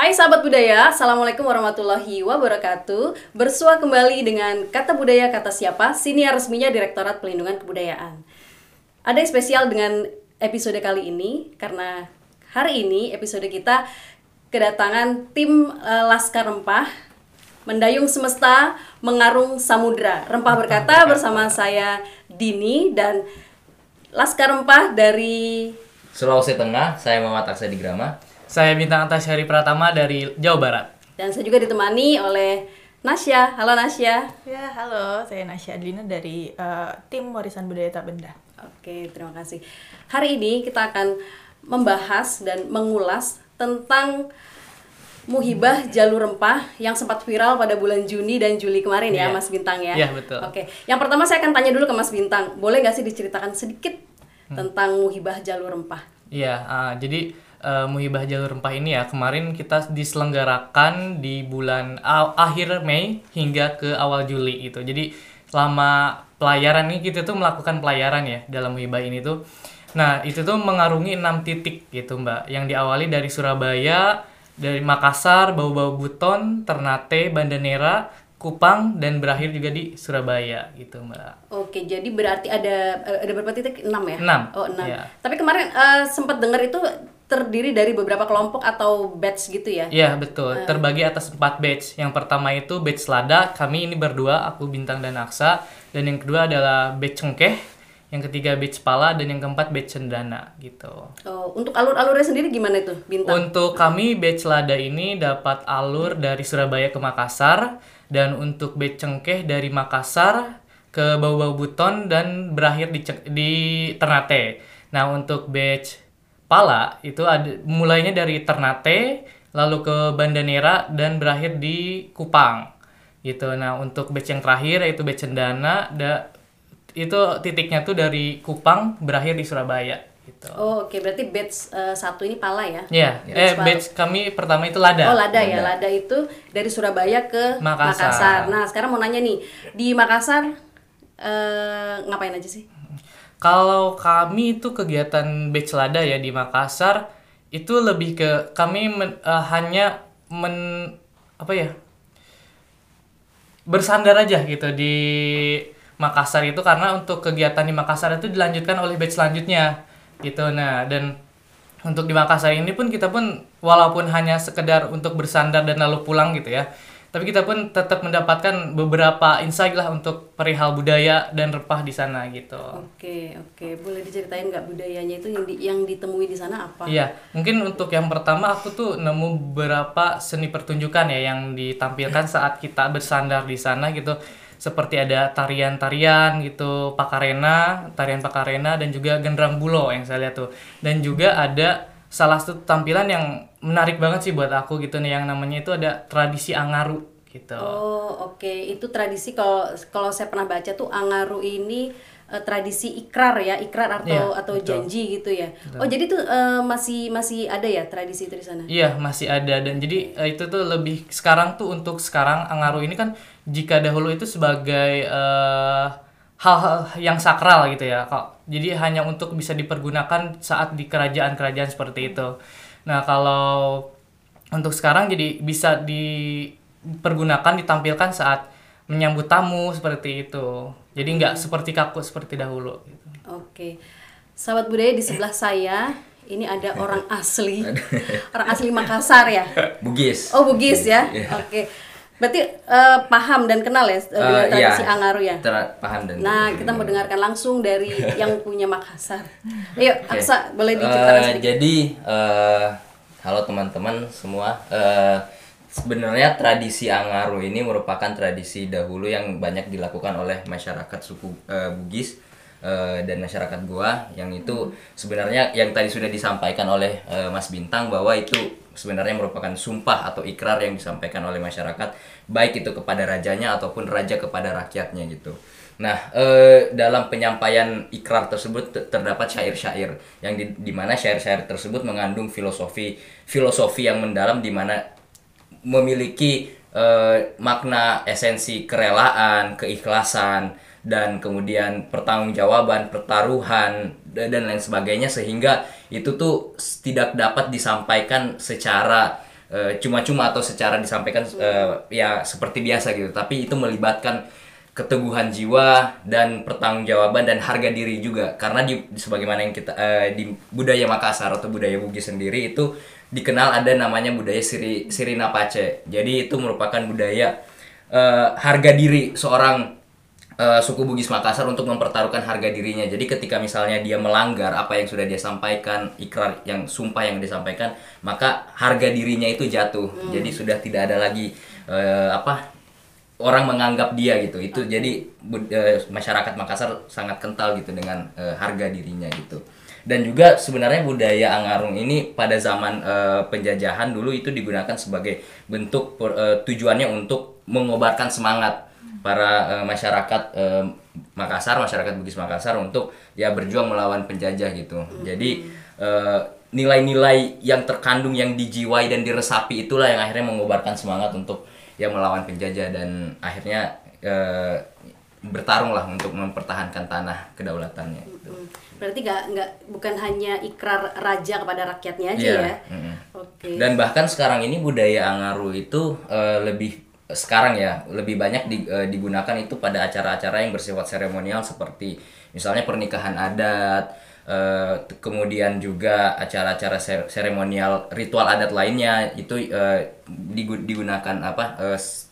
Hai sahabat budaya, Assalamualaikum warahmatullahi wabarakatuh. Bersua kembali dengan Kata Budaya Kata Siapa, siniar resminya Direktorat Pelindungan Kebudayaan. Ada yang spesial dengan episode kali ini Karena hari ini episode kita kedatangan tim uh, Laskar Rempah Mendayung semesta, mengarung samudra. Rempah berkata bersama saya Dini dan Laskar Rempah dari Sulawesi Tengah, saya Muhammad Aksa Grama Saya Bintang Antasyari Pratama dari Jawa Barat. Dan saya juga ditemani oleh Nasya. Halo Nasya. Ya, halo. Saya Nasya Adlina dari uh, tim Warisan Budaya Tak Benda. Oke, terima kasih. Hari ini kita akan membahas dan mengulas tentang Muhibah Jalur Rempah yang sempat viral pada bulan Juni dan Juli kemarin ya, Iya. Mas Bintang ya. Iya, betul. Oke, yang pertama saya akan tanya dulu ke Mas Bintang. Boleh nggak sih diceritakan sedikit Hmm. tentang Muhibah Jalur Rempah? Iya, ah, jadi eh, Muhibah Jalur Rempah ini ya kemarin kita diselenggarakan di bulan a- akhir Mei hingga ke awal Juli itu. Jadi selama pelayaran ini kita tuh melakukan pelayaran ya dalam Muhibah ini tuh. Nah, itu tuh mengarungi enam titik gitu, Mbak. Yang diawali dari Surabaya, dari Makassar, Bau-Bau Buton, Ternate, Bandanera, Kupang dan berakhir juga di Surabaya gitu, Mbak. Oke, jadi berarti ada ada berapa titik? 6 ya? Enam, Oh, 6. iya. Tapi kemarin eh, sempat dengar itu terdiri dari beberapa kelompok atau batch gitu ya? Iya betul, terbagi atas empat batch. Yang pertama itu batch Lada, kami ini berdua, aku Bintang dan Aksa. Dan yang kedua adalah batch Cengkeh, yang ketiga batch Pala, dan yang keempat batch Cendana gitu. Oh, untuk alur-alurnya sendiri gimana itu, Bintang? Untuk kami batch Lada ini dapat alur dari Surabaya ke Makassar, dan untuk batch Cengkeh dari Makassar ke Bau-Bau Buton dan berakhir di, di Ternate. Nah untuk batch Pala itu ada mulainya dari Ternate, lalu ke Bandanera dan berakhir di Kupang. Gitu. Nah untuk batch yang terakhir yaitu batch Cendana, da, itu titiknya tuh dari Kupang berakhir di Surabaya. Gitu. Oh, oke, berarti batch eh, satu ini pala ya? Ya, eh Batch kami pertama itu Lada. Oh, Lada ya. Lada itu dari Surabaya ke Makassar. Makassar. Nah, sekarang mau nanya nih, di Makassar eh, ngapain aja sih? Kalau kami itu kegiatan batch Lada ya di Makassar itu lebih ke kami men- eh, hanya men apa ya bersandar aja gitu di Makassar itu karena untuk kegiatan di Makassar itu dilanjutkan oleh batch selanjutnya gitu. Nah dan untuk di Makassar ini pun kita pun walaupun hanya sekedar untuk bersandar dan lalu pulang gitu ya tapi kita pun tetap mendapatkan beberapa insight lah untuk perihal budaya dan rempah di sana gitu. Oke, oke. Boleh diceritain nggak budayanya itu yang, di- yang ditemui di sana apa? Iya, mungkin untuk yang pertama aku tuh nemu beberapa seni pertunjukan ya yang ditampilkan saat kita bersandar di sana gitu. Seperti ada tarian-tarian gitu, pakarena, tarian pakarena dan juga gendrang bulo yang saya lihat tuh. Dan juga ada salah satu tampilan yang menarik banget sih buat aku gitu nih yang namanya itu ada tradisi angaru gitu. Oh, oke. Itu tradisi kalau kalau saya pernah baca tuh Angaru ini eh, tradisi ikrar ya, ikrar atau Iya, atau betul. janji gitu ya. Oh, jadi tuh eh, masih masih ada ya tradisi itu di sana? Iya masih ada dan jadi eh, itu tuh lebih sekarang tuh untuk sekarang Angaru ini kan jika dahulu itu sebagai eh, hal-hal yang sakral gitu ya kok jadi hanya untuk bisa dipergunakan saat di kerajaan-kerajaan seperti itu. Nah kalau untuk sekarang jadi bisa dipergunakan ditampilkan saat menyambut tamu seperti itu. Jadi nggak seperti kaku seperti dahulu. Gitu. Oke. Sahabat budaya di sebelah saya ini ada orang asli. orang asli Makassar ya. Bugis. Oh, Bugis ya. Iya. Oke. Berarti eh, paham dan kenal ya dengan Eh, tradisi iya. Angaru ya. Ter- paham dan Nah, kita mau dengarkan langsung dari yang punya Makassar. Ayo, Oke. Aksa, boleh diceritakan Eh, sedikit? jadi eh, halo teman-teman semua. Eh, sebenarnya tradisi Angaru ini merupakan tradisi dahulu yang banyak dilakukan oleh masyarakat suku eh, Bugis dan masyarakat Goa yang itu sebenarnya yang tadi sudah disampaikan oleh eh, Mas Bintang bahwa itu sebenarnya merupakan sumpah atau ikrar yang disampaikan oleh masyarakat baik itu kepada rajanya ataupun raja kepada rakyatnya gitu. Nah, eh, dalam penyampaian ikrar tersebut te- terdapat syair-syair yang di, di mana syair-syair tersebut mengandung filosofi filosofi yang mendalam di mana memiliki eh, makna esensi kerelaan, keikhlasan dan kemudian pertanggungjawaban, pertaruhan da- dan lain sebagainya sehingga itu tuh tidak dapat disampaikan secara eh, cuma-cuma atau secara disampaikan eh, ya seperti biasa gitu. Tapi itu melibatkan keteguhan jiwa dan pertanggungjawaban dan harga diri juga. Karena di sebagaimana yang kita eh, di budaya Makassar atau budaya Bugis sendiri itu dikenal ada namanya budaya Siri Sirina Pace jadi itu merupakan budaya eh, harga diri seorang eh, suku Bugis Makassar untuk mempertaruhkan harga dirinya. Jadi ketika misalnya dia melanggar apa yang sudah dia sampaikan, ikrar yang sumpah yang disampaikan, maka harga dirinya itu jatuh. Jadi sudah tidak ada lagi eh, apa orang menganggap dia gitu. Itu jadi eh, masyarakat Makassar sangat kental gitu dengan eh, harga dirinya gitu. Dan juga sebenarnya budaya Angarung ini pada zaman eh, penjajahan dulu itu digunakan sebagai bentuk per- eh, tujuannya untuk mengobarkan semangat para eh, masyarakat eh, Makassar, masyarakat Bugis Makassar untuk ya berjuang melawan penjajah gitu. Jadi eh, nilai-nilai yang terkandung yang dijiwai dan diresapi itulah yang akhirnya mengobarkan semangat untuk ya melawan penjajah dan akhirnya eh, bertarung lah untuk mempertahankan tanah kedaulatannya. Gitu. Hmm. Berarti nggak nggak bukan hanya ikrar raja kepada rakyatnya aja Iya, ya. mm-mm. Oke. Dan bahkan sekarang ini budaya Angaru itu eh, lebih sekarang ya lebih banyak di- eh, digunakan itu pada acara-acara yang bersifat seremonial seperti misalnya pernikahan adat, t- kemudian juga acara-acara ser- seremonial ritual adat lainnya itu digu- digunakan apa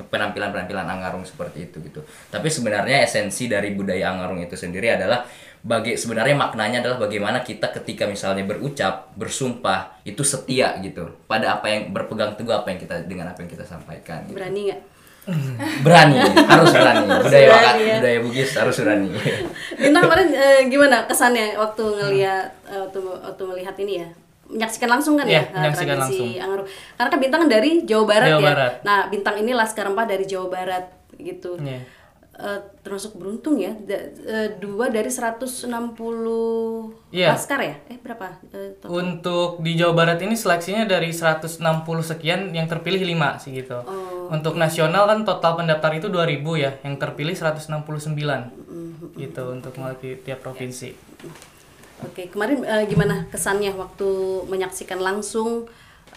penampilan-penampilan Angarung seperti itu gitu. Tapi sebenarnya esensi dari budaya Angarung itu sendiri adalah bagi sebenarnya maknanya adalah bagaimana kita ketika misalnya berucap bersumpah itu setia gitu pada apa yang berpegang teguh apa yang kita dengan apa yang kita sampaikan gitu. Berani nggak? berani harus berani budaya Berani, Wakat, ya. budaya Bugis harus berani Bintang kemarin eh, gimana kesannya waktu ngelihat eh, waktu waktu melihat ini ya? Menyaksikan langsung kan Iya, ya eh, menyaksikan tradisi langsung. Angaru. Karena kan Bintang dari Jawa Barat Jawa ya. Barat. Nah, Bintang ini Laskar Empah dari Jawa Barat gitu. Iya. Eh, termasuk beruntung ya. Da- eh, dua dari 160 Iya. Laskar ya? Eh berapa? Total? Untuk di Jawa Barat ini seleksinya dari 160 sekian yang terpilih 5 sih gitu. Oh. Untuk nasional kan total pendaftar itu 2000 ya, yang terpilih 169. Gitu untuk mewakili tiap provinsi. Oke, kemarin eh, gimana kesannya waktu menyaksikan langsung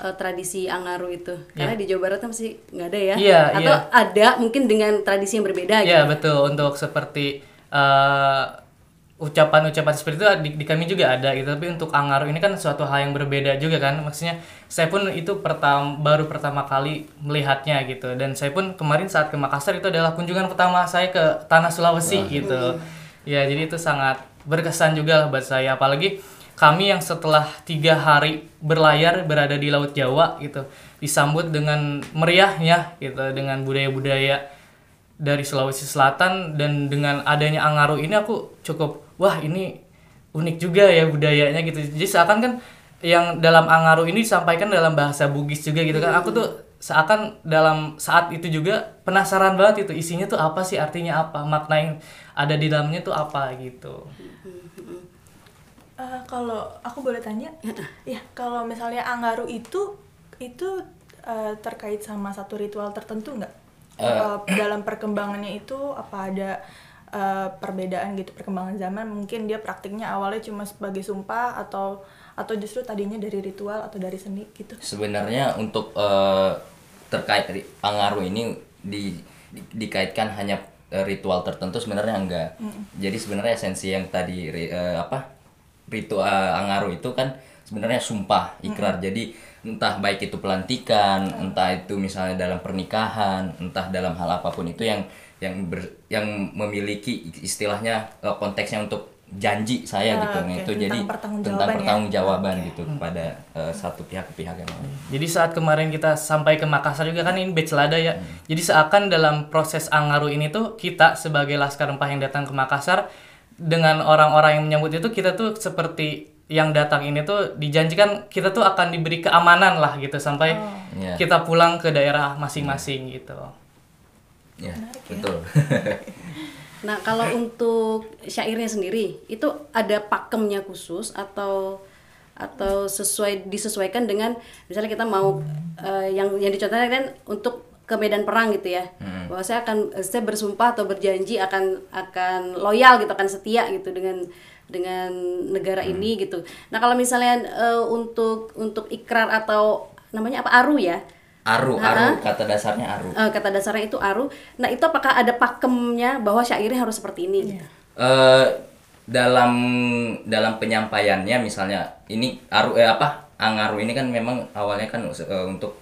eh, tradisi Angaru itu? Karena di Jawa Barat kan masih nggak ada ya? Iya, Atau iya. ada mungkin dengan tradisi yang berbeda gitu? Ya betul. Untuk seperti eh, ucapan-ucapan seperti itu di, di kami juga ada gitu. Tapi untuk Angaru ini kan suatu hal yang berbeda juga kan. Maksudnya saya pun itu pertama baru pertama kali melihatnya gitu. Dan saya pun kemarin saat ke Makassar itu adalah kunjungan pertama saya ke tanah Sulawesi gitu. Ya jadi itu sangat berkesan juga lah buat saya. Apalagi kami yang setelah tiga hari berlayar berada di Laut Jawa gitu disambut dengan meriahnya gitu dengan budaya-budaya dari Sulawesi Selatan dan dengan adanya Angaru ini aku cukup wah ini unik juga ya budayanya gitu. Jadi seakan kan yang dalam Angaru ini disampaikan dalam bahasa Bugis juga gitu kan. Aku tuh seakan dalam saat itu juga penasaran banget itu isinya tuh apa sih artinya apa makna yang ada di dalamnya tuh apa gitu Eh, kalau aku boleh tanya, ya kalau misalnya Angaru itu itu eh, terkait sama satu ritual tertentu nggak? Apa dalam perkembangannya itu apa ada eh, perbedaan gitu perkembangan zaman? Mungkin dia praktiknya awalnya cuma sebagai sumpah atau atau justru tadinya dari ritual atau dari seni gitu? sebenarnya untuk eh, terkait Angaru ini di, di- dikaitkan hanya ritual tertentu sebenarnya enggak jadi sebenarnya esensi yang tadi eh, apa ritual Angaru itu kan sebenarnya sumpah ikrar jadi entah baik itu pelantikan entah itu misalnya dalam pernikahan entah dalam hal apa pun itu yang yang ber- yang memiliki istilahnya eh, konteksnya untuk janji saya Ah, gitu Nah, oke. itu Tentang jadi pertanggungjawaban tentang ya? pertanggungjawaban Oke. gitu kepada eh, satu pihak ke pihak yang lain Jadi saat kemarin kita sampai ke Makassar juga kan ini batch lada ya. Jadi seakan dalam proses Angaru ini tuh kita sebagai Laskar Empah yang datang ke Makassar dengan orang-orang yang menyambut itu kita tuh seperti yang datang ini tuh dijanjikan kita tuh akan diberi keamanan lah gitu sampai Iya. kita pulang ke daerah masing-masing gitu. Ya, betul. Nah, kalau untuk syairnya sendiri itu ada pakemnya khusus atau atau sesuai disesuaikan dengan misalnya kita mau eh, yang yang dicontohkan kan untuk ke medan perang gitu ya. Bahwa saya akan eh, saya bersumpah atau berjanji akan akan loyal gitu akan setia gitu dengan dengan negara ini gitu. Nah, kalau misalnya eh, untuk untuk ikrar atau namanya apa aru ya? Aru, aru kata dasarnya aru. Eh, kata dasarnya itu aru. Nah, itu apakah ada pakemnya bahwa syairnya harus seperti ini? gitu? eh dalam dalam penyampaiannya misalnya ini aru eh apa angaru ini kan memang awalnya kan eh, untuk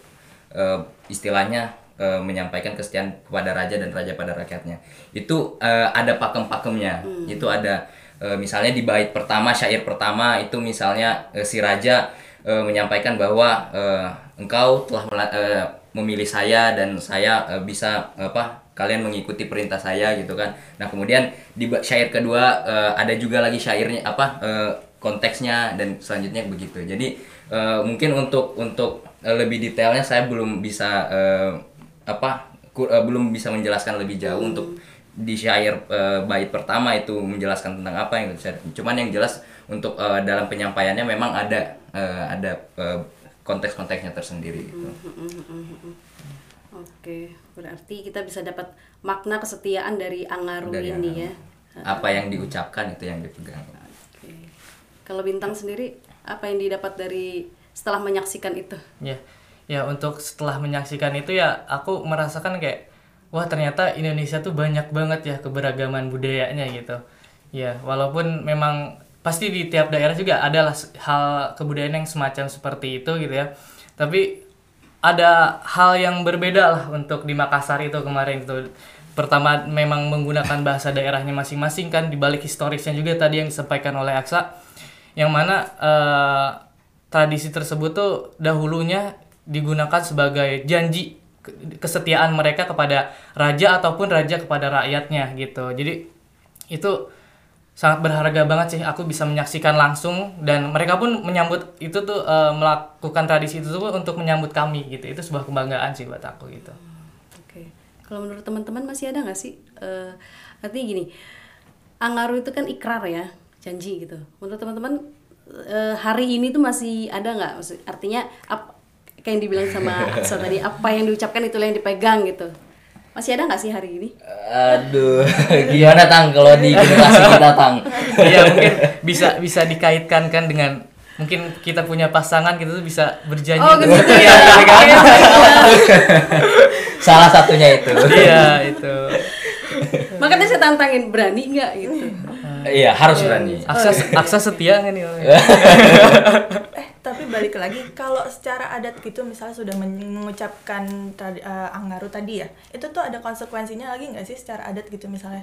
eh, istilahnya eh, menyampaikan kesetiaan kepada raja dan raja pada rakyatnya itu eh, ada pakem-pakemnya itu ada eh, misalnya di bait pertama syair pertama itu misalnya eh, si raja eh, menyampaikan bahwa eh, engkau telah eh, memilih saya dan saya eh, bisa apa kalian mengikuti perintah saya gitu kan. Nah kemudian di syair kedua eh, ada juga lagi syairnya apa eh, konteksnya dan selanjutnya begitu. Jadi eh, mungkin untuk untuk lebih detailnya saya belum bisa eh, apa ku- eh, belum bisa menjelaskan lebih jauh untuk di syair eh, bait pertama itu menjelaskan tentang apa yang saya cuman yang jelas untuk eh, dalam penyampaiannya memang ada eh, ada eh, konteks-konteksnya tersendiri gitu. Oke, berarti kita bisa dapat makna kesetiaan dari Angaru Dari ini Angaru. ya. Apa yang diucapkan itu yang dipegang. Oke. Kalau bintang sendiri apa yang didapat dari setelah menyaksikan itu? Ya, ya untuk setelah menyaksikan itu ya aku merasakan kayak wah ternyata Indonesia tuh banyak banget ya keberagaman budayanya gitu. Ya, walaupun memang pasti di tiap daerah juga adalah hal kebudayaan yang semacam seperti itu gitu ya. Tapi ada hal yang berbeda lah untuk di Makassar itu kemarin gitu. Pertama memang menggunakan bahasa daerahnya masing-masing kan di balik historisnya juga tadi yang disampaikan oleh Aksa yang mana eh, tradisi tersebut tuh dahulunya digunakan sebagai janji ke- kesetiaan mereka kepada raja ataupun raja kepada rakyatnya gitu. Jadi itu sangat berharga banget sih aku bisa menyaksikan langsung dan mereka pun menyambut itu tuh eh, melakukan tradisi itu tuh untuk menyambut kami gitu. Itu sebuah kebanggaan sih buat aku gitu. Oke. Kalau menurut teman-teman masih ada nggak sih? Eh, artinya gini, Angaru itu kan ikrar ya, janji gitu. Menurut teman-teman eh, hari ini tuh masih ada nggak? Artinya kayak yang dibilang sama Aksa tadi, apa yang diucapkan itulah yang dipegang gitu. Masih ada nggak sih hari ini? Aduh, gimana tang kalau di generasi kita tang? Iya mungkin bisa bisa dikaitkan kan dengan mungkin kita punya pasangan kita tuh bisa berjanji Oh, gitu setia ya. Salah satunya itu. Iya itu. Makanya saya tantangin berani nggak gitu. Iya harus berani. Aksa aksa setia nggak nih? eh tapi balik lagi kalau secara adat gitu misalnya sudah men- mengucapkan tradi- eh, anggaru tadi ya itu tuh ada konsekuensinya lagi nggak sih secara adat gitu misalnya?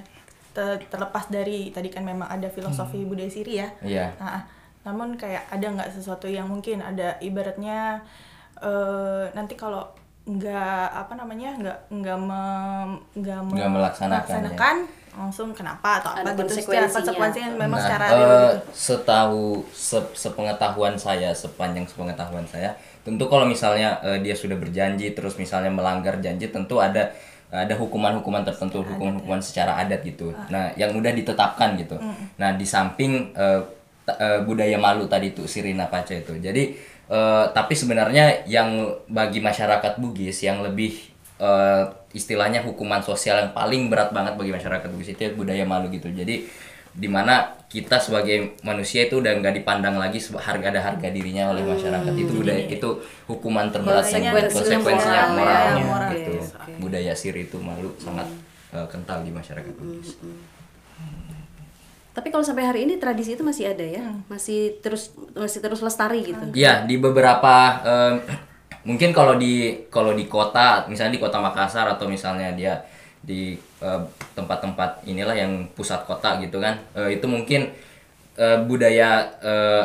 Te- terlepas dari tadi kan memang ada filosofi budaya siri ya. Iya. Nah, namun kayak ada nggak sesuatu yang mungkin ada ibaratnya eh, nanti kalau nggak apa namanya nggak nggak mem- nggak me- Nggak melaksanakan, ya. melaksanakan, langsung kenapa atau Ada apa gitu secara konsekuensinya. memang Nah, secara eh, gitu. setahu se- sepengetahuan saya, sepanjang sepengetahuan saya, tentu kalau misalnya eh, dia sudah berjanji terus misalnya melanggar janji, tentu ada ada hukuman-hukuman tertentu, hukuman-hukuman secara adat gitu. Nah, yang mudah ditetapkan gitu. Nah, di samping ta- eh, budaya malu tadi itu Sirina Paca itu. Jadi eh, tapi sebenarnya yang bagi masyarakat Bugis yang lebih eh, istilahnya hukuman sosial yang paling berat banget bagi masyarakat Bugis itu budaya malu gitu. Jadi di mana kita sebagai manusia itu udah nggak dipandang lagi harga ada harga dirinya oleh masyarakat itu budaya itu hukuman terberat Konsekuensinya konsekuensinya moral moral, ya, moral. gitu. Oke. budaya siri itu malu sangat eh, kental di masyarakat Bugis. Tapi kalau sampai hari ini tradisi itu masih ada ya, masih terus masih terus lestari gitu. Iya di beberapa em, mungkin kalau di kalau di kota misalnya di kota Makassar atau misalnya dia di tempat-tempat inilah yang pusat kota gitu kan eh, itu mungkin eh, budaya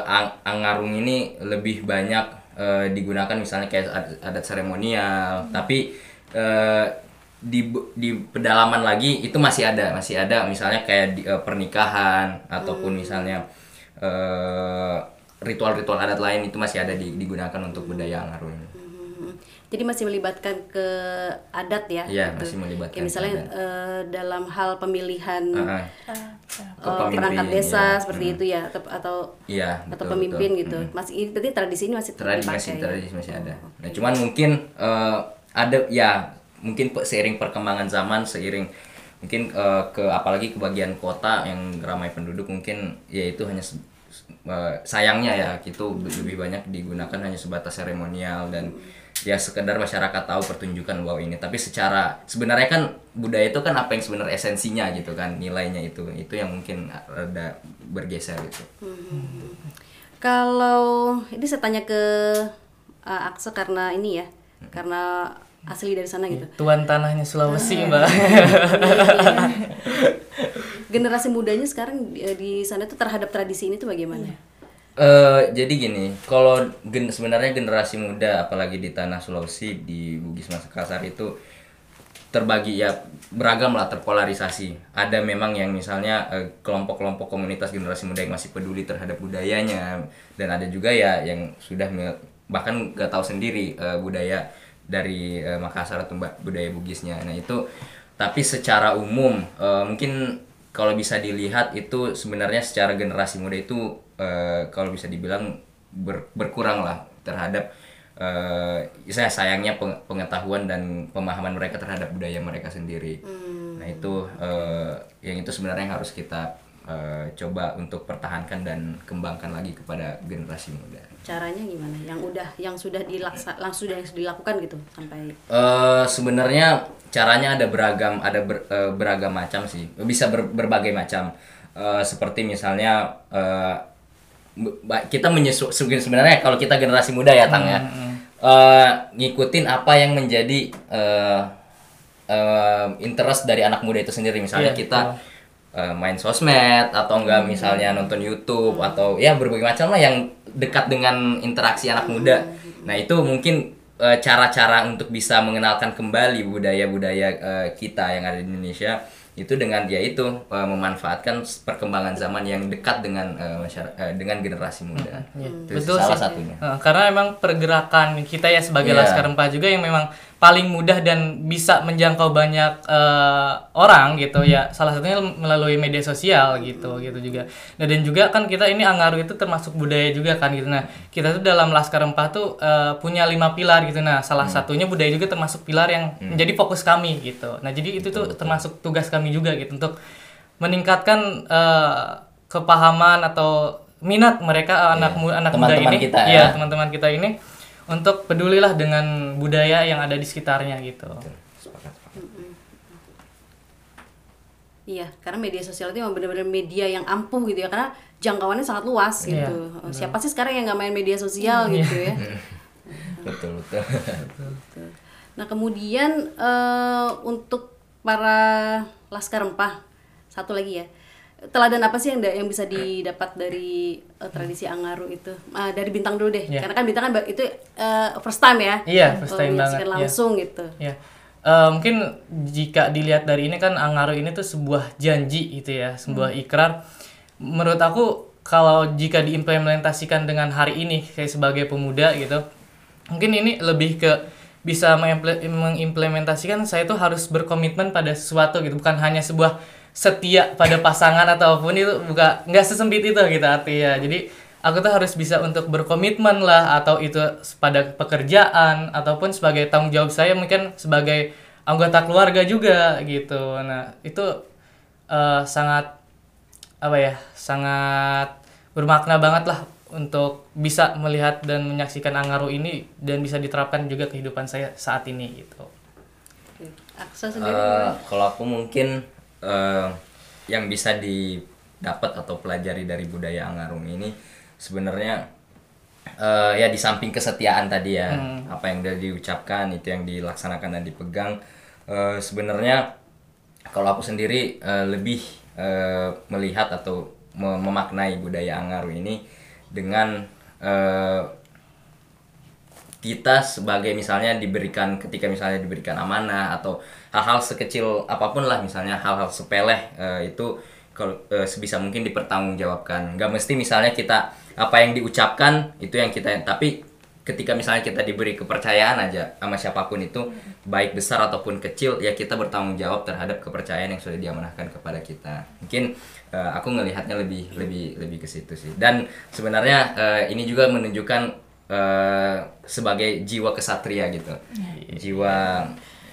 ang- angarung ini lebih banyak eh, digunakan misalnya kayak ad- adat seremonial. Tapi eh, di di pedalaman lagi itu masih ada masih ada misalnya kayak di, eh, pernikahan ataupun misalnya eh, ritual-ritual adat lain itu masih ada di- digunakan untuk budaya Angaru ini. Mhm. Jadi masih melibatkan ke adat ya? Iya, gitu. masih melibatkan Kayak misalnya ke eh, dalam hal pemilihan eh, Kepemimpin, perangkat desa iya. seperti itu ya, atau atau, atau betul, pemimpin betul. gitu. Masih ini berarti tradisi ini masih tradisi dipakai masih ya? tradisi masih ada. Nah, cuman mungkin eh, ada ya mungkin seiring perkembangan zaman seiring mungkin eh, ke apalagi ke bagian kota yang ramai penduduk mungkin ya itu hanya se- eh, sayangnya ya gitu. Lebih banyak digunakan hanya sebatas seremonial dan ya sekedar masyarakat tahu pertunjukan wow ini. Tapi secara sebenarnya kan budaya itu kan apa yang sebenarnya esensinya gitu kan nilainya itu. Itu yang mungkin ada bergeser gitu. Kalau ini saya tanya ke uh, Aksa karena ini ya, karena asli dari sana gitu. Tuan tanahnya Sulawesi, Mbak. Generasi mudanya sekarang di, di sana itu terhadap tradisi ini tuh bagaimana? Eh jadi gini, kalau gen sebenarnya generasi muda, apalagi di tanah Sulawesi, di Bugis Makassar itu terbagi ya beragam lah, terpolarisasi. Ada memang yang misalnya eh, kelompok-kelompok komunitas generasi muda yang masih peduli terhadap budayanya, dan ada juga ya yang sudah bahkan gak tahu sendiri eh, budaya dari eh, Makassar atau budaya Bugisnya. Nah itu, tapi secara umum eh, mungkin kalau bisa dilihat itu sebenarnya secara generasi muda itu eh, kalau bisa dibilang ber- berkurang lah terhadap eh saya sayangnya peng- pengetahuan dan pemahaman mereka terhadap budaya mereka sendiri. Nah itu eh, yang itu sebenarnya yang harus kita eh, coba untuk pertahankan dan kembangkan lagi kepada generasi muda. Caranya gimana? Yang udah, yang sudah dilaksa, langsung sudah yang dilakukan gitu sampai Eh sebenarnya caranya ada beragam, ada ber- eh, beragam macam sih. Bisa ber- berbagai macam. Eh, seperti misalnya eh, ba- kita menyesu sebenarnya kalau kita generasi muda ya tang ya eh, ngikutin apa yang menjadi eh, eh, interest dari anak muda itu sendiri. Misalnya Iya, kita eh, main sosmed atau enggak misalnya nonton YouTube atau ya berbagai macam lah yang dekat dengan interaksi anak muda. Nah itu mungkin eh, cara-cara untuk bisa mengenalkan kembali budaya-budaya eh, kita yang ada di Indonesia itu dengan ya itu eh, memanfaatkan perkembangan zaman yang dekat dengan eh, masyarakat eh, dengan generasi muda. Itu Betul salah sih. satunya. Nah, karena emang pergerakan kita ya sebagai Iya. Laskar Empat juga yang memang paling mudah dan bisa menjangkau banyak eh, orang gitu ya. Salah satunya melalui media sosial gitu gitu juga. Nah, dan juga kan kita ini Angaru itu termasuk budaya juga kan gitu. Nah, kita tuh dalam Laskar Empat tuh eh, punya lima pilar gitu. Nah, salah satunya budaya juga termasuk pilar yang menjadi fokus kami gitu. Nah, jadi itu tuh termasuk tugas kami juga gitu untuk meningkatkan eh, kepahaman atau minat mereka anak mu- anak muda Teman-teman ini kita ya. Iya, teman-teman kita ini untuk pedulilah dengan budaya yang ada di sekitarnya gitu. Iya, karena media sosial itu memang benar-benar media yang ampuh gitu ya, karena jangkauannya sangat luas Iya, gitu. Siapa sih sekarang yang nggak main media sosial gitu ya? Betul betul. Nah kemudian eh, untuk para laskar rempah satu lagi ya teladan apa sih yang yang bisa didapat dari eh, tradisi Angaru itu Ah, dari bintang dulu deh Iya. karena kan bintang kan itu eh, first time ya Iya, first Eh, time banget, iya. langsung gitu Ya. Eh, mungkin jika dilihat dari ini kan Angaru ini tuh sebuah janji gitu ya, sebuah ikrar. Menurut aku kalau jika diimplementasikan dengan hari ini kayak sebagai pemuda gitu, mungkin ini lebih ke bisa mengimple- mengimplementasikan saya tuh harus berkomitmen pada sesuatu gitu, bukan hanya sebuah setia pada pasangan ataupun itu bukan nggak sesempit itu gitu artinya. Jadi aku tuh harus bisa untuk berkomitmen lah atau itu pada pekerjaan ataupun sebagai tanggung jawab saya mungkin sebagai anggota keluarga juga gitu nah itu eh, sangat apa ya sangat bermakna banget lah untuk bisa melihat dan menyaksikan Angaru ini dan bisa diterapkan juga kehidupan saya saat ini gitu Oke. Aksa sendiri Eh, kalau aku mungkin eh, yang bisa didapat atau pelajari dari budaya Angarung ini sebenarnya eh, ya di samping kesetiaan tadi ya apa yang udah diucapkan itu yang dilaksanakan dan dipegang eh, sebenarnya kalau aku sendiri eh, lebih eh, melihat atau me- memaknai budaya Angaru ini dengan eh, kita sebagai misalnya diberikan ketika misalnya diberikan amanah atau hal-hal sekecil apa pun lah misalnya hal-hal sepele eh, itu kalau eh, sebisa mungkin dipertanggungjawabkan. Nggak mesti misalnya kita apa yang diucapkan itu yang kita tapi ketika misalnya kita diberi kepercayaan aja sama siapa pun itu baik besar ataupun kecil ya kita bertanggung jawab terhadap kepercayaan yang sudah diamanahkan kepada kita. Mungkin eh, aku ngelihatnya lebih lebih lebih ke situ sih. Dan sebenarnya eh, ini juga menunjukkan eh, sebagai jiwa kesatria gitu jiwa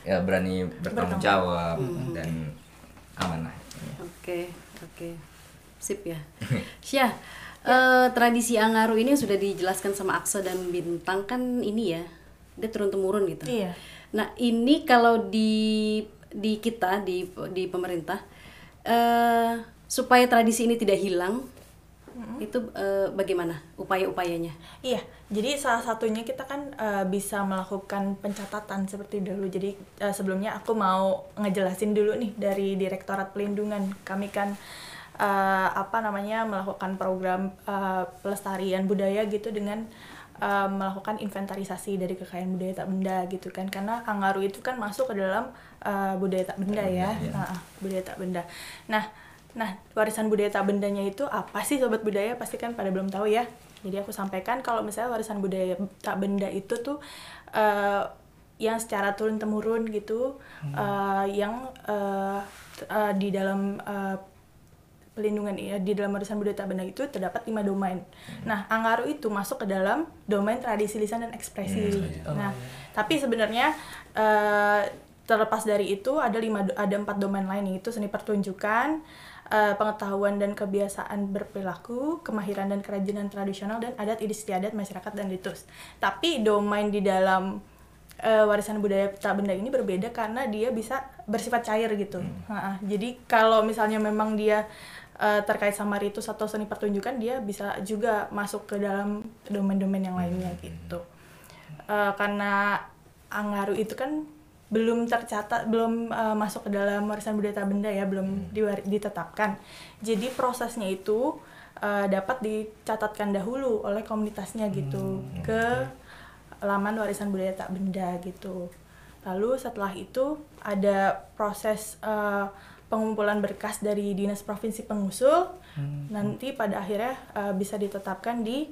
ya, berani bertanggung jawab dan amanah Oke, oke. Sip ya. Syah, eh, tradisi Angaru ini sudah dijelaskan sama Aksa dan Bintang kan ini ya dia turun temurun gitu. Iya. Nah ini kalau di di kita di di pemerintah eh supaya tradisi ini tidak hilang itu eh, bagaimana upaya-upayanya? Iya, jadi salah satunya kita kan eh, bisa melakukan pencatatan seperti dulu. Jadi eh, sebelumnya aku mau ngejelasin dulu nih dari Direktorat Pelindungan. Kami kan eh, apa namanya melakukan program eh, pelestarian budaya gitu dengan eh, melakukan inventarisasi dari kekayaan budaya tak benda gitu kan. Karena Angaru itu kan masuk ke dalam eh, budaya tak benda ya, Ah, ah, budaya tak benda. Nah, Nah, warisan budaya tak bendanya itu apa sih sobat budaya? Pasti kan pada belum tahu ya. Jadi aku sampaikan kalau misalnya warisan budaya tak benda itu tuh eh, yang secara turun temurun gitu, eh, yang eh, t- eh, di dalam eh, pelindungan ya di dalam warisan budaya tak benda itu terdapat lima domain. Nah, Anggaru itu masuk ke dalam domain tradisi lisan dan ekspresi. Nah, tapi sebenarnya eh, terlepas dari itu ada lima ada empat domain lain yaitu seni pertunjukan, eh, pengetahuan dan kebiasaan berperilaku, kemahiran dan kerajinan tradisional dan adat istiadat masyarakat dan ritus. Tapi domain di dalam eh, warisan budaya tak benda ini berbeda karena dia bisa bersifat cair gitu. Ha-ha. Jadi kalau misalnya memang dia eh, terkait sama ritus atau seni pertunjukan, dia bisa juga masuk ke dalam domain-domain yang lainnya gitu. Eh, karena Angaru itu kan belum tercatat, belum eh, masuk ke dalam warisan budaya tak benda ya, belum diwari- ditetapkan. Jadi prosesnya itu eh, dapat dicatatkan dahulu oleh komunitasnya gitu ke laman warisan budaya tak benda gitu. Lalu setelah itu ada proses eh, pengumpulan berkas dari dinas provinsi pengusul. Nanti pada akhirnya eh, bisa ditetapkan di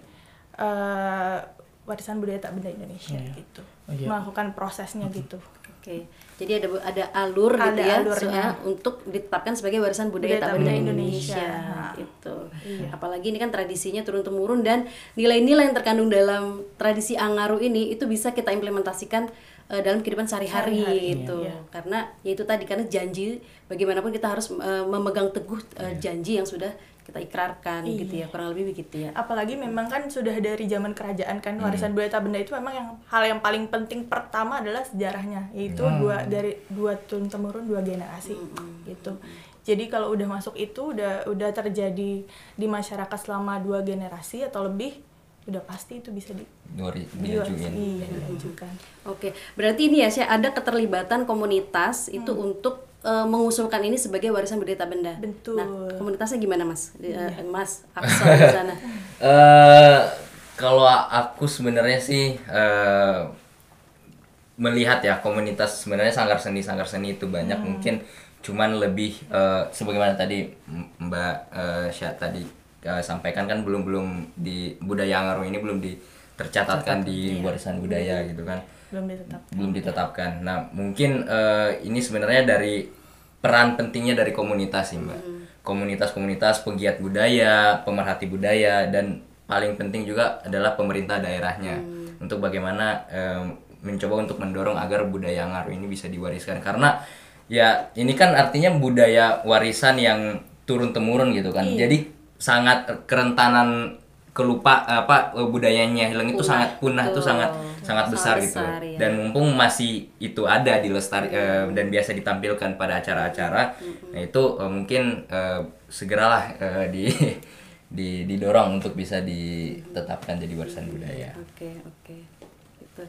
eh, warisan budaya tak benda Indonesia Iya. gitu. Oh, iya. Melakukan prosesnya gitu. Oke, jadi ada ada alur gitu Ada ya alurnya. untuk ditetapkan sebagai warisan budaya Budaya tak benda Indonesia, Indonesia. gitu. Iya. Apalagi ini kan tradisinya turun temurun dan nilai-nilai yang terkandung dalam tradisi Angaru ini itu bisa kita implementasikan eh, dalam kehidupan sehari-hari Sehari-hari, gitu. iya. Karena ya itu tadi karena janji bagaimanapun kita harus eh, memegang teguh eh, janji yang sudah kita ikrarkan Iya. gitu ya, kurang lebih begitu ya. Apalagi memang kan sudah dari zaman kerajaan kan warisan budaya tak benda itu memang yang hal yang paling penting pertama adalah sejarahnya yaitu dua dari dua turun temurun dua generasi gitu. Jadi kalau udah masuk itu udah udah terjadi di masyarakat selama dua generasi atau lebih udah pasti itu bisa di diwaris- diajuin. Iya, diajukan. Oke, berarti ini ya, saya ada keterlibatan komunitas itu Hmm. untuk eh, mengusulkan ini sebagai warisan budaya tak benda. Betul. Nah, komunitasnya gimana, Mas? Di- eh, Iya. Mas Aksel di sana. eh kalau aku sebenarnya sih eh, melihat ya komunitas sebenarnya sanggar seni sanggar seni itu banyak mungkin cuman lebih eh, sebagaimana tadi Mbak eh, Syah tadi eh, sampaikan kan belum belum di budaya Angaru ini belum di tercatatkan di warisan budaya gitu kan Belum ditetap. belum ditetapkan. Nah, mungkin eh, ini sebenarnya dari peran pentingnya dari komunitas sih, Mbak. Komunitas-komunitas pegiat budaya, pemerhati budaya dan paling penting juga adalah pemerintah daerahnya untuk bagaimana eh, mencoba untuk mendorong agar budaya Ngaru ini bisa diwariskan karena ya ini kan artinya budaya warisan yang turun temurun gitu kan. Jadi sangat kerentanan kelupa apa budayanya hilang itu sangat punah itu sangat sangat besar gitu besar, ya. dan mumpung masih itu ada di lestari eh, dan biasa ditampilkan pada acara-acara nah itu eh, mungkin segeralah di di didorong untuk bisa ditetapkan jadi warisan budaya Oke, oke. Gitu.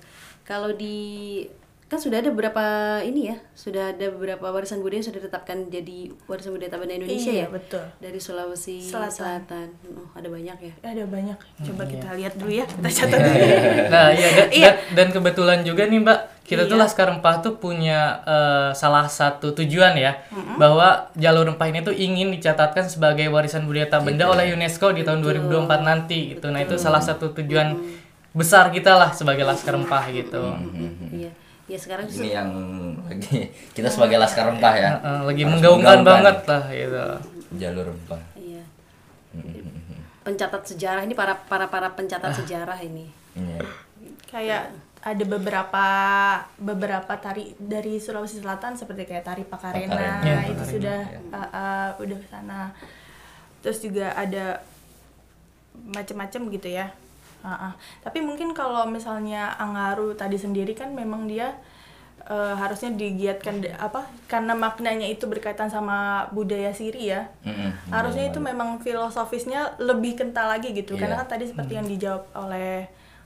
Kalau di kan sudah ada beberapa ini ya, sudah ada beberapa warisan budaya yang sudah ditetapkan jadi warisan budaya tak benda Indonesia Iya, ya. betul. Dari Sulawesi Selatan. Selatan. Oh, ada banyak ya. Ada banyak. Coba kita lihat dulu ya. Kita Iya. catat dulu. Nah, iya dan, Iya. dan, dan kebetulan juga nih Mbak, kita tuh Iya. Laskar Rempah tuh punya eh, salah satu tujuan ya, bahwa jalur rempah ini tuh ingin dicatatkan sebagai warisan budaya tak benda oleh UNESCO di tahun 2024 nanti gitu. Nah, itu salah satu tujuan besar kita lah sebagai Laskar Rempah gitu. Iya. Ya sekarang ini yang lagi kita sebagai laskar rempah ya lagi menggaungkan banget lah gitu. jalur rempah Iya. Pencatat sejarah ini para para para pencatat sejarah ini. Iya. kayak ada beberapa beberapa tari dari Sulawesi Selatan seperti kayak tari Pakarena, Pakarena, Iya, itu Pakarena, sudah ya. uh, uh, udah ke sana. Terus juga ada macem-macem gitu ya. Ah, ah. Tapi mungkin kalau misalnya Angaru tadi sendiri kan memang dia eh, harusnya digiatkan de- apa karena maknanya itu berkaitan sama budaya Siri ya. Mm-mm. Harusnya itu memang filosofisnya lebih kental lagi gitu. Karena Iya. kan tadi seperti yang dijawab oleh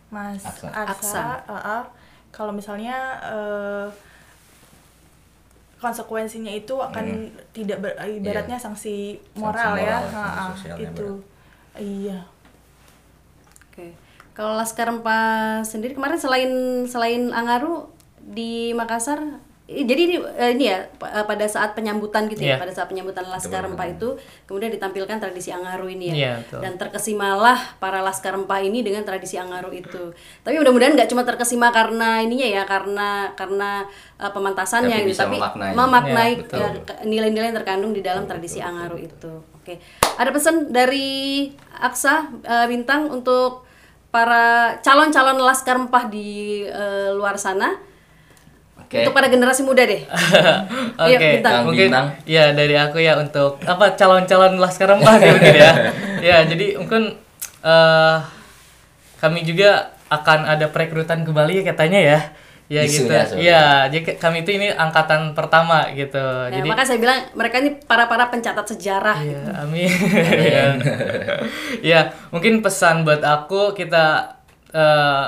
Mas Aksa. Aksa, Aksa. ah, ah. kalau misalnya eh, konsekuensinya itu akan tidak ber- ibaratnya sanksi moral, Sanksi ya, moral, sanksi Ah, ah, sosialnya itu. Iya. Oke. Kalau Laskar Rempah sendiri kemarin selain selain Angaru di Makassar jadi ini eh, ini ya eh, pada saat penyambutan gitu ya Iya. pada saat penyambutan Laskar Rempah itu kemudian ditampilkan tradisi Angaru ini ya Iya, betul. dan terkesimalah para Laskar Rempah ini dengan tradisi Angaru itu tapi mudah-mudahan nggak cuma terkesima karena ininya ya karena karena eh, pemantasannya Tapi gitu, tapi memaknai. memaknai Iya, betul. nilai-nilai yang terkandung di dalam tradisi Angaru itu oke ada pesan dari Aksa eh, Bintang untuk para calon-calon laskar rempah di eh, luar sana Oke. untuk pada generasi muda deh. Oke, Bintang. Kang mungkin Bintang. ya dari aku ya untuk apa calon-calon laskar rempah gitu mungkin ya. ya, jadi mungkin eh kami juga akan ada perekrutan kembali ya katanya ya. Ya gitu. Iya, jadi kami itu ini angkatan pertama gitu. Nah, jadi maka saya bilang mereka ini para-para pencatat sejarah. Iya, amin. Iya. ya, mungkin pesan buat aku kita eh,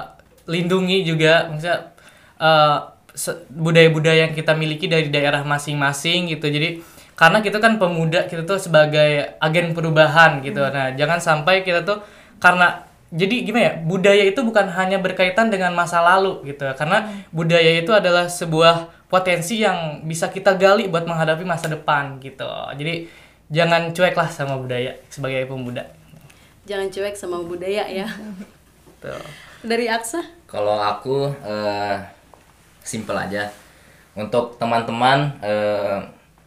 lindungi juga maksudnya eh, se- budaya-budaya yang kita miliki dari daerah masing-masing gitu. Jadi karena kita kan pemuda, kita tuh sebagai agen perubahan gitu. Nah, jangan sampai kita tuh karena jadi gimana ya budaya itu bukan hanya berkaitan dengan masa lalu gitu karena budaya itu adalah sebuah potensi yang bisa kita gali buat menghadapi masa depan gitu jadi jangan cuek lah sama budaya sebagai pemuda Jangan cuek sama budaya ya. Tuh. Dari Aksa? Kalau aku eh, simple aja. Untuk teman-teman eh,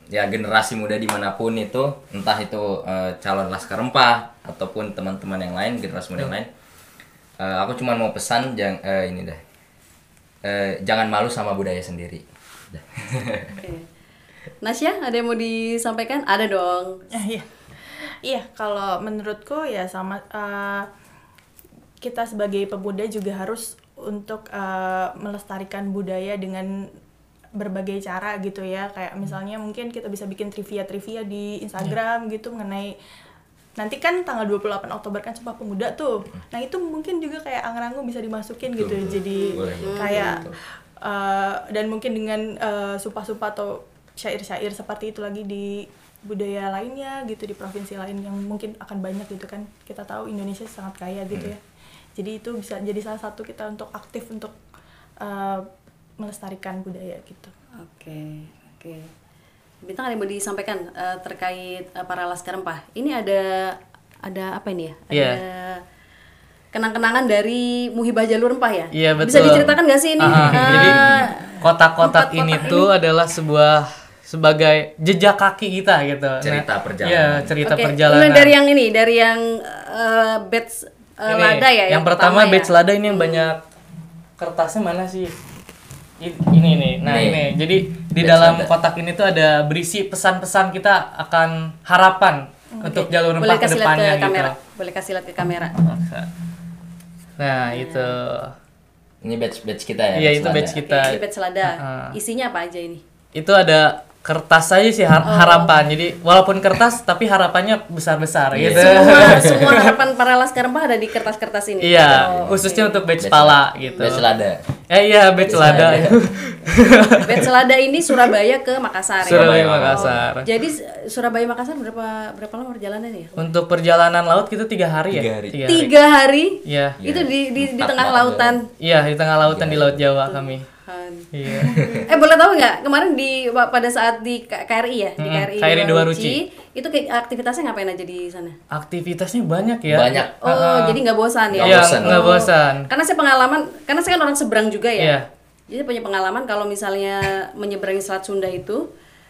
ya generasi muda di mana pun itu, entah itu eh, calon laskar rempah ataupun teman-teman yang lain generasi muda yang lain, eh, aku cuma mau pesan jangan ini deh, Eh, jangan malu sama budaya sendiri. Dah. Oke. Nasya, ada yang mau disampaikan? Ada dong. Iya. Iya, kalau menurutku ya sama eh, kita sebagai pemuda juga harus untuk eh, melestarikan budaya dengan berbagai cara gitu ya. Kayak misalnya mungkin kita bisa bikin trivia-trivia di Instagram gitu mengenai nanti kan tanggal 28 Oktober kan Sumpah Pemuda tuh. Nah, itu mungkin juga kayak angin-angin bisa dimasukin gitu. Betul, betul. Jadi kayak eh, dan mungkin dengan eh, sumpah-sumpah atau syair-syair seperti itu lagi di budaya lainnya gitu di provinsi lain yang mungkin akan banyak gitu kan kita tahu Indonesia sangat kaya gitu ya jadi itu bisa jadi salah satu kita untuk aktif untuk eh, melestarikan budaya gitu Oke, oke. Bintang ada yang mau disampaikan eh, terkait eh, para laskar rempah. Ini ada ada apa ini ya? Ada Iya. kenang-kenangan dari Muhibah Jalur Rempah ya? Iya, Bisa betul. diceritakan nggak sih ini? Ah, Eh, jadi kotak-kotak ini ini. tuh adalah sebuah sebagai jejak kaki kita gitu. Cerita Nah, perjalanan. Iya, cerita Oke, perjalanan. mulai dari yang ini, dari yang eh, batch Ini, lada ya. Yang, pertama, ya? batch lada ini yang banyak kertasnya mana sih? Ini nih. Nah, Nih. ini. Jadi di dalam kotak ini tuh ada berisi pesan-pesan kita akan harapan untuk jalur Boleh rempah ke kasih lihat depannya ke gitu. kamera. Boleh kasih lihat ke kamera. Nah, itu. Ini batch batch kita ya. Iya, itu Selada. batch kita. Ini batch lada. Ah. Isinya apa aja ini? Itu ada kertas aja sih har- harapan. Jadi walaupun kertas tapi harapannya besar-besar Iya. gitu. Semua semua harapan para laskar rempah ada di kertas-kertas ini. Iya, Oh, khususnya untuk batch pala gitu. Batch lada. Eh iya, batch lada. Batch lada ini Surabaya ke Makassar ya. Surabaya Oh. Makassar. Jadi Surabaya Makassar berapa berapa lama perjalanan ya? Untuk perjalanan laut kita tiga hari ya. Tiga hari. Tiga hari. Iya. Itu di di, di Empat tengah lautan. Iya di tengah lautan di laut Jawa kami. Han. Iya. eh boleh tahu nggak kemarin di pada saat di KRI ya di KRI, KRI Dua Ruci, itu kayak aktivitasnya ngapain aja di sana? Aktivitasnya banyak ya. Banyak. Oh jadi nggak bosan ya? Nggak Iya bosan. nggak Oh. bosan. Karena saya pengalaman, karena saya kan orang seberang juga ya. Iya. Jadi punya pengalaman kalau misalnya menyeberangi Selat Sunda itu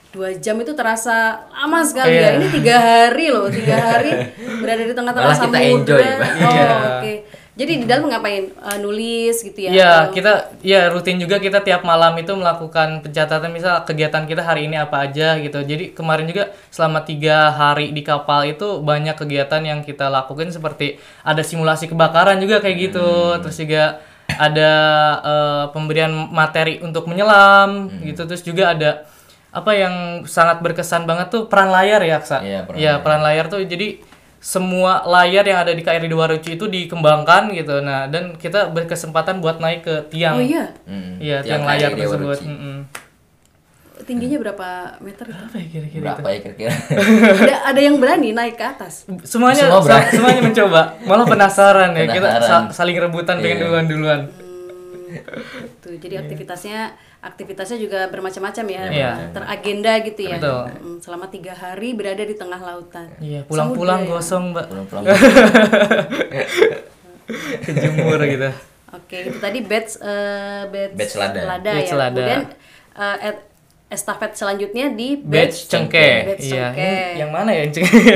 dua jam itu terasa lama sekali ya. Iya. Ini tiga hari loh, tiga hari berada di tengah-tengah samudra. Oh Iya. oke. Jadi di dalam ngapain? Eh, nulis gitu ya? Iya, atau- kita ya rutin juga kita tiap malam itu melakukan pencatatan misal kegiatan kita hari ini apa aja gitu. Jadi kemarin juga selama tiga hari di kapal itu banyak kegiatan yang kita lakukan seperti ada simulasi kebakaran juga kayak gitu. Terus juga ada eh, pemberian materi untuk menyelam gitu. Terus juga ada apa yang sangat berkesan banget tuh peran layar ya, Aksa. Iya, peran Iya, peran layar tuh jadi semua layar yang ada di KRI Warucu itu dikembangkan gitu. Nah, dan kita berkesempatan buat naik ke tiang. Oh iya, Mm, Iya, tiang tiang layar KRI tersebut. Mm-mm. tingginya berapa meter itu? Apa ya kira-kira? Berapa ya kira-kira? ada ada yang berani naik ke atas. Semuanya Semua sa- berani. semuanya mencoba. Malah penasaran ya. Kita Penasaran. sa- saling rebutan pengen Iya. duluan-duluan. Tuh, jadi aktivitasnya aktivitasnya juga bermacam-macam ya, Iya. teragenda gitu ya. Betul. Mm, Selama tiga hari berada di tengah lautan. Iya, pulang-pulang ya. gosong, Mbak. Pulang-pulang. Kejemur gitu. Oke, itu tadi batch eh batch, Batch Lada. Batch ya. Lada. Kemudian eh, et- estafet selanjutnya di Batch cengkeh. Batch Iya, cengkeh. ini yang mana ya yang cengkeh?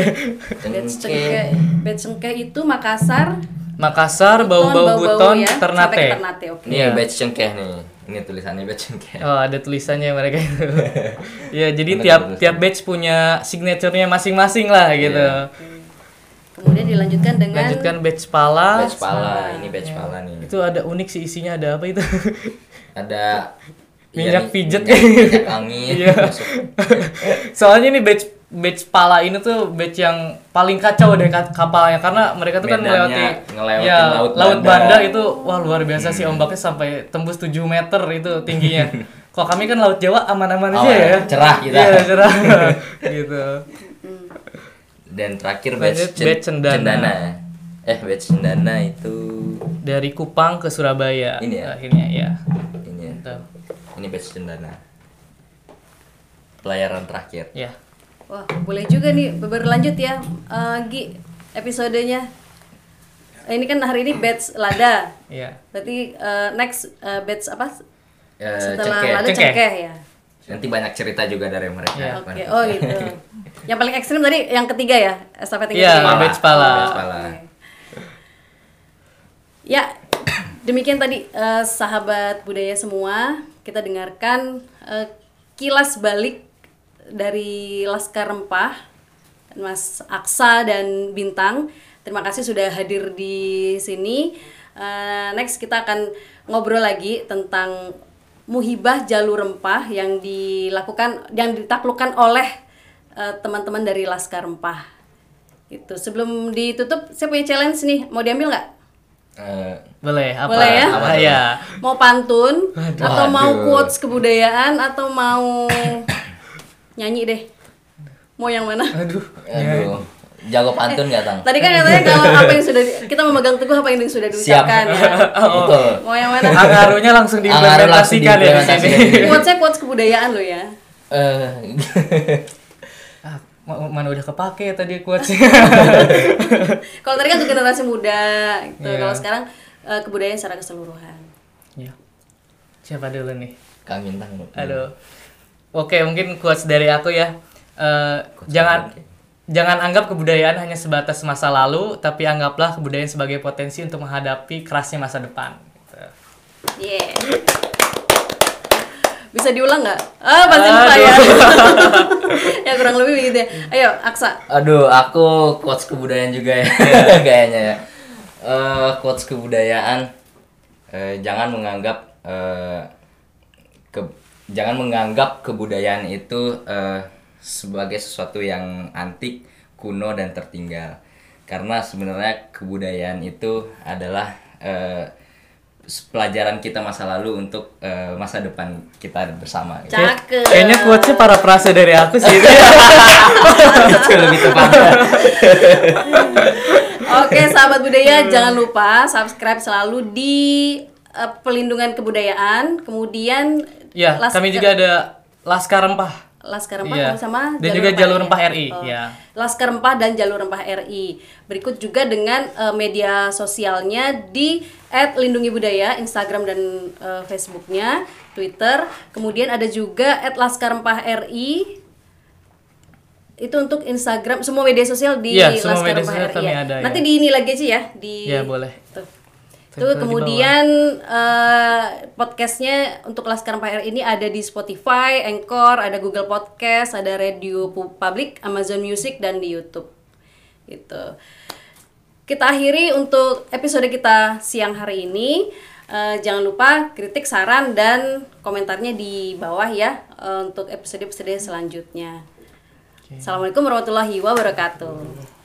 Batch Cengkeh. Batch cengkeh itu Makassar, Makassar, bau-bau buton, ya, Ternate. Sampai ke Ternate, oke. Ini Iya. batch cengkeh nih. Ini tulisannya batch cengkeh. Oh, ada tulisannya mereka itu. ya, jadi Bener, tiap tiap batch punya signaturenya masing-masing lah gitu. Iya. Kemudian dilanjutkan dengan Lanjutkan batch pala. Batch pala, ini batch pala nih. Itu ada unik sih isinya ada apa itu? Ada Minyak iya pijet. minyak, minyak angin Iya. masuk. Soalnya ini batch batch pala ini tuh batch yang paling kacau deh ka- kapalnya karena mereka tuh kan melewati ya, Laut laut Banda. Banda itu wah luar biasa sih ombaknya sampai tembus 7 meter itu tingginya. Kok kami kan laut Jawa aman-aman aja ya. cerah kita. Iya, cerah. gitu. Dan terakhir batch, batch cendana. Eh batch cendana itu Dari Kupang ke Surabaya Ini ya? akhirnya ya. ini ya. Ini batch cendana. Pelayaran terakhir. Ya. Wah, boleh juga nih berlanjut ya, eh, Gi, episodenya. Eh, Ini kan hari ini batch lada. Iya. Berarti eh, next eh, batch apa? Eh, Setelah cengkeh. lada Cengkeh. cengkeh ya. Nanti banyak cerita juga dari mereka. Iya. Oke, oh gitu. yang paling ekstrim tadi yang ketiga ya, estafet yang Iya, ketiga. batch pala. Batch pala. Ya, demikian tadi eh, sahabat budaya semua, kita dengarkan eh, kilas balik dari Laskar Rempah, Mas Aksa dan Bintang. Terima kasih sudah hadir di sini. Eh, next kita akan ngobrol lagi tentang muhibah jalur rempah yang dilakukan yang ditaklukkan oleh eh, teman-teman dari Laskar Rempah. Itu sebelum ditutup, saya punya challenge nih, mau diambil nggak? Eh, Boleh apa? Boleh ya? Apa ya? mau pantun atau mau quotes kebudayaan atau mau nyanyi deh mau yang mana Aduh. aduh. Jago pantun nggak tang? tadi kan katanya kalau apa yang sudah di- kita memegang teguh apa yang sudah diucapkan ya Betul. mau yang mana Angarunya langsung diimplementasikan ya di sini. quotesnya quotes kebudayaan lo ya Eh, Ah, ma- mana udah kepake tadi quotesnya. kalau tadi kan untuk generasi muda gitu Iya. kalau sekarang eh, kebudayaan secara keseluruhan ya. Siapa dulu nih? Kang Bintang. Aduh. Oke, mungkin quotes dari aku ya. Eh, jangan jangan anggap kebudayaan hanya sebatas masa lalu, tapi anggaplah kebudayaan sebagai potensi untuk menghadapi kerasnya masa depan. Gitu. yeah bisa diulang nggak? Ah pasti lupa ya. ya kurang lebih begitu ya. Ayo Aksa. Aduh, aku quotes kebudayaan juga ya kayaknya ya. Eh, quotes kebudayaan eh, jangan menganggap eh, ke- jangan menganggap kebudayaan itu eh, sebagai sesuatu yang antik, kuno dan tertinggal. Karena sebenarnya kebudayaan itu adalah eh, pelajaran kita masa lalu untuk eh, masa depan kita bersama. gitu. Cakep. Kayaknya quotesnya para prase dari aku sih. Itu lebih. Oke, sahabat budaya, jangan lupa subscribe selalu di eh, pelindungan kebudayaan. Kemudian ya, Laskar- kami juga ada Laskar Rempah. Laskar Rempah Iya. sama Dan juga Jalur Rempah RI, Oh. ya. Laskar Rempah dan Jalur Rempah RI. Berikut juga dengan eh, media sosialnya di @lindungi budaya Instagram dan eh, Facebooknya, Twitter. Kemudian ada juga @laskar rempah RI. Itu untuk Instagram, semua media sosial di Iya, semua Laskar media Rempah sosial RI. kami ya. ada, ya. Nanti di ini lagi aja ya di Ya, boleh. Tuh. Di kemudian eh, podcastnya untuk Laskar PR ini ada di Spotify, Anchor, ada Google Podcast, ada Radio Pu- Public, Amazon Music dan di YouTube. Gitu. Kita akhiri untuk episode kita siang hari ini. Eh, jangan lupa kritik, saran dan komentarnya di bawah ya eh, untuk episode-episode selanjutnya. Assalamualaikum warahmatullahi wabarakatuh.